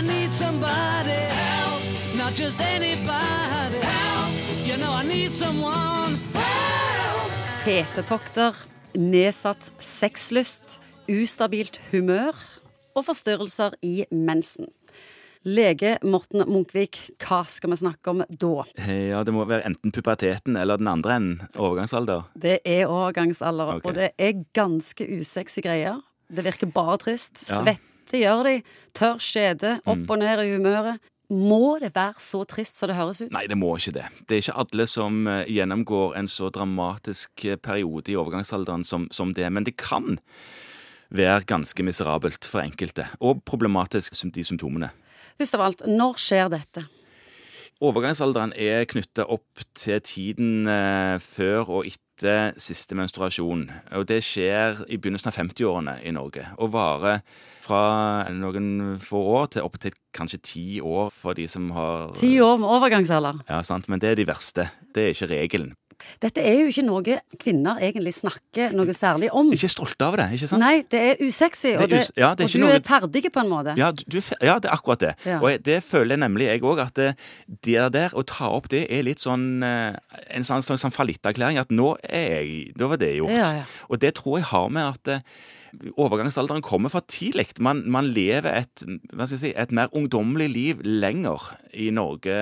I need somebody help, not just anybody help. You know I need someone help. Hetetokter, nedsatt sexlyst, ustabilt humør og forstyrrelser i mensen. Lege Morten Munkvik, hva skal vi snakke om da? Ja, Det må være enten puberteten eller den andre enden. Overgangsalder. Det er overgangsalder, okay. og det er ganske usexy greier. Det virker bare trist. Ja. Svette gjør de. Tørr skjede, opp og ned i humøret. Må det være så trist som det høres ut? Nei, det må ikke det. Det er ikke alle som eh, gjennomgår en så dramatisk eh, periode i overgangsalderen som, som det, men det kan være ganske miserabelt for enkelte, og problematisk som de symptomene. Først av alt, når skjer dette? Overgangsalderen er knytta opp til tiden eh, før og etter siste menstruasjon. Og det skjer i begynnelsen av 50-årene i Norge. Og varer fra noen få år til opp til kanskje ti år for de som har Ti år med overgangsalder. Ja, sant. Men det er de verste. Det er ikke regelen. Dette er jo ikke noe kvinner egentlig snakker noe særlig om. Ikke stolte av det, ikke sant? Nei, det er usexy, og, Det ja, det og du noe- er ferdig på en måte. Ja, du, ja, det er akkurat det. Ja. Og det føler jeg nemlig jeg òg, at det, det der å ta opp det er litt sånn eh, en sånn, sånn, sånn fallitterklæring. At nå er jeg Da var det gjort. Og det tror jeg har med at eh, overgangsalderen kommer for tidlig. Man, man lever et, hva skal jeg si, et mer ungdommelig liv lenger i Norge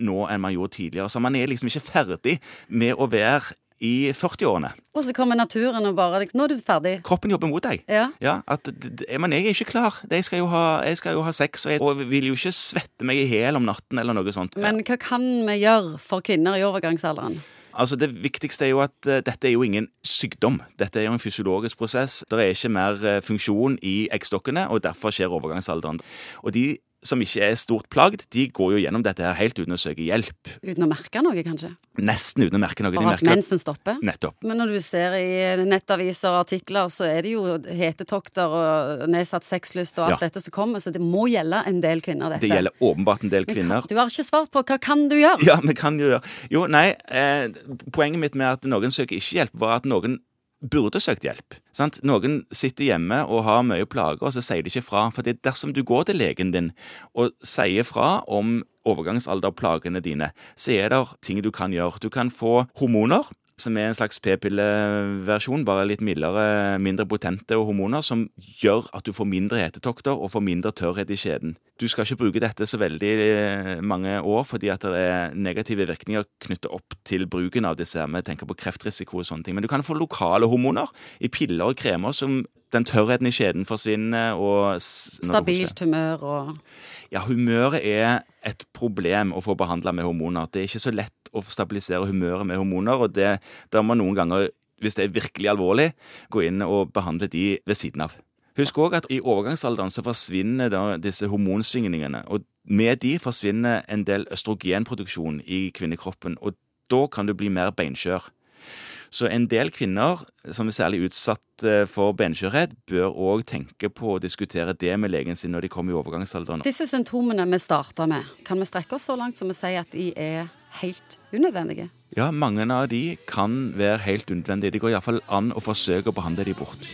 nå enn man gjorde tidligere. Så man er liksom ikke ferdig med å være i 40-årene. Og så kommer naturen og bare liksom Nå er du ferdig. Kroppen jobber mot deg. Ja. Ja, at, men jeg er ikke klar. Jeg skal jo ha, jeg skal jo ha sex, og jeg og vil jo ikke svette meg i hjel om natten eller noe sånt. Men hva kan vi gjøre for kvinner i overgangsalderen? Altså Det viktigste er jo at eh, dette er jo ingen sykdom. Dette er jo en fysiologisk prosess. Det er ikke mer eh, funksjon i eggstokkene, og derfor skjer overgangsalderen. Og de som ikke er stort plagd, de går jo gjennom dette her helt uten å søke hjelp. Uten å merke noe, kanskje? Nesten uten å merke noe. Bare at mensen stopper? Nettopp. Men når du ser i nettaviser og artikler, så er det jo hetetokter og nedsatt sexlyst og alt Ja. dette som kommer, så det må gjelde en del kvinner, dette. Det gjelder åpenbart en del kvinner. kan- Du har ikke svart på hva kan du gjøre? Ja, vi kan jo gjøre Jo, nei, eh, poenget mitt med at noen søker ikke hjelp, var at noen burde søkt hjelp. Sant? Noen sitter hjemme og har mye plager, og så sier de ikke fra. For dersom du går til legen din og sier fra om overgangsalderplagene dine, så er det ting du kan gjøre. Du kan få hormoner. Som er en slags p-pilleversjon, bare litt mildere, mindre potente hormoner, som gjør at du får mindre hetetokter og får mindre tørrhet i skjeden. Du skal ikke bruke dette så veldig eh, mange år, fordi at det er negative virkninger knyttet opp til bruken av disse. Vi tenker på kreftrisiko og sånne ting. Men du kan få lokale hormoner i piller og kremer som den tørrheten i skjeden forsvinner. og... Stabilt humør og Ja, humøret er et problem å få behandla med hormoner. Det er ikke så lett å stabilisere humøret med hormoner, og det, der må noen ganger, hvis det er virkelig alvorlig, gå inn og behandle de ved siden av. Husk òg at i overgangsalderen så forsvinner disse hormonsvingningene, og med de forsvinner en del østrogenproduksjon i kvinnekroppen, og da kan du bli mer beinskjør. Så en del kvinner som er særlig utsatt eh, for benskjørhet, bør òg tenke på å diskutere det med legen sin når de kommer i overgangsalderen. Disse symptomene vi starta med, kan vi strekke oss så langt som vi sier at de er helt unødvendige? Ja, mange av de kan være helt unødvendige. Det går iallfall an å forsøke å behandle de bort.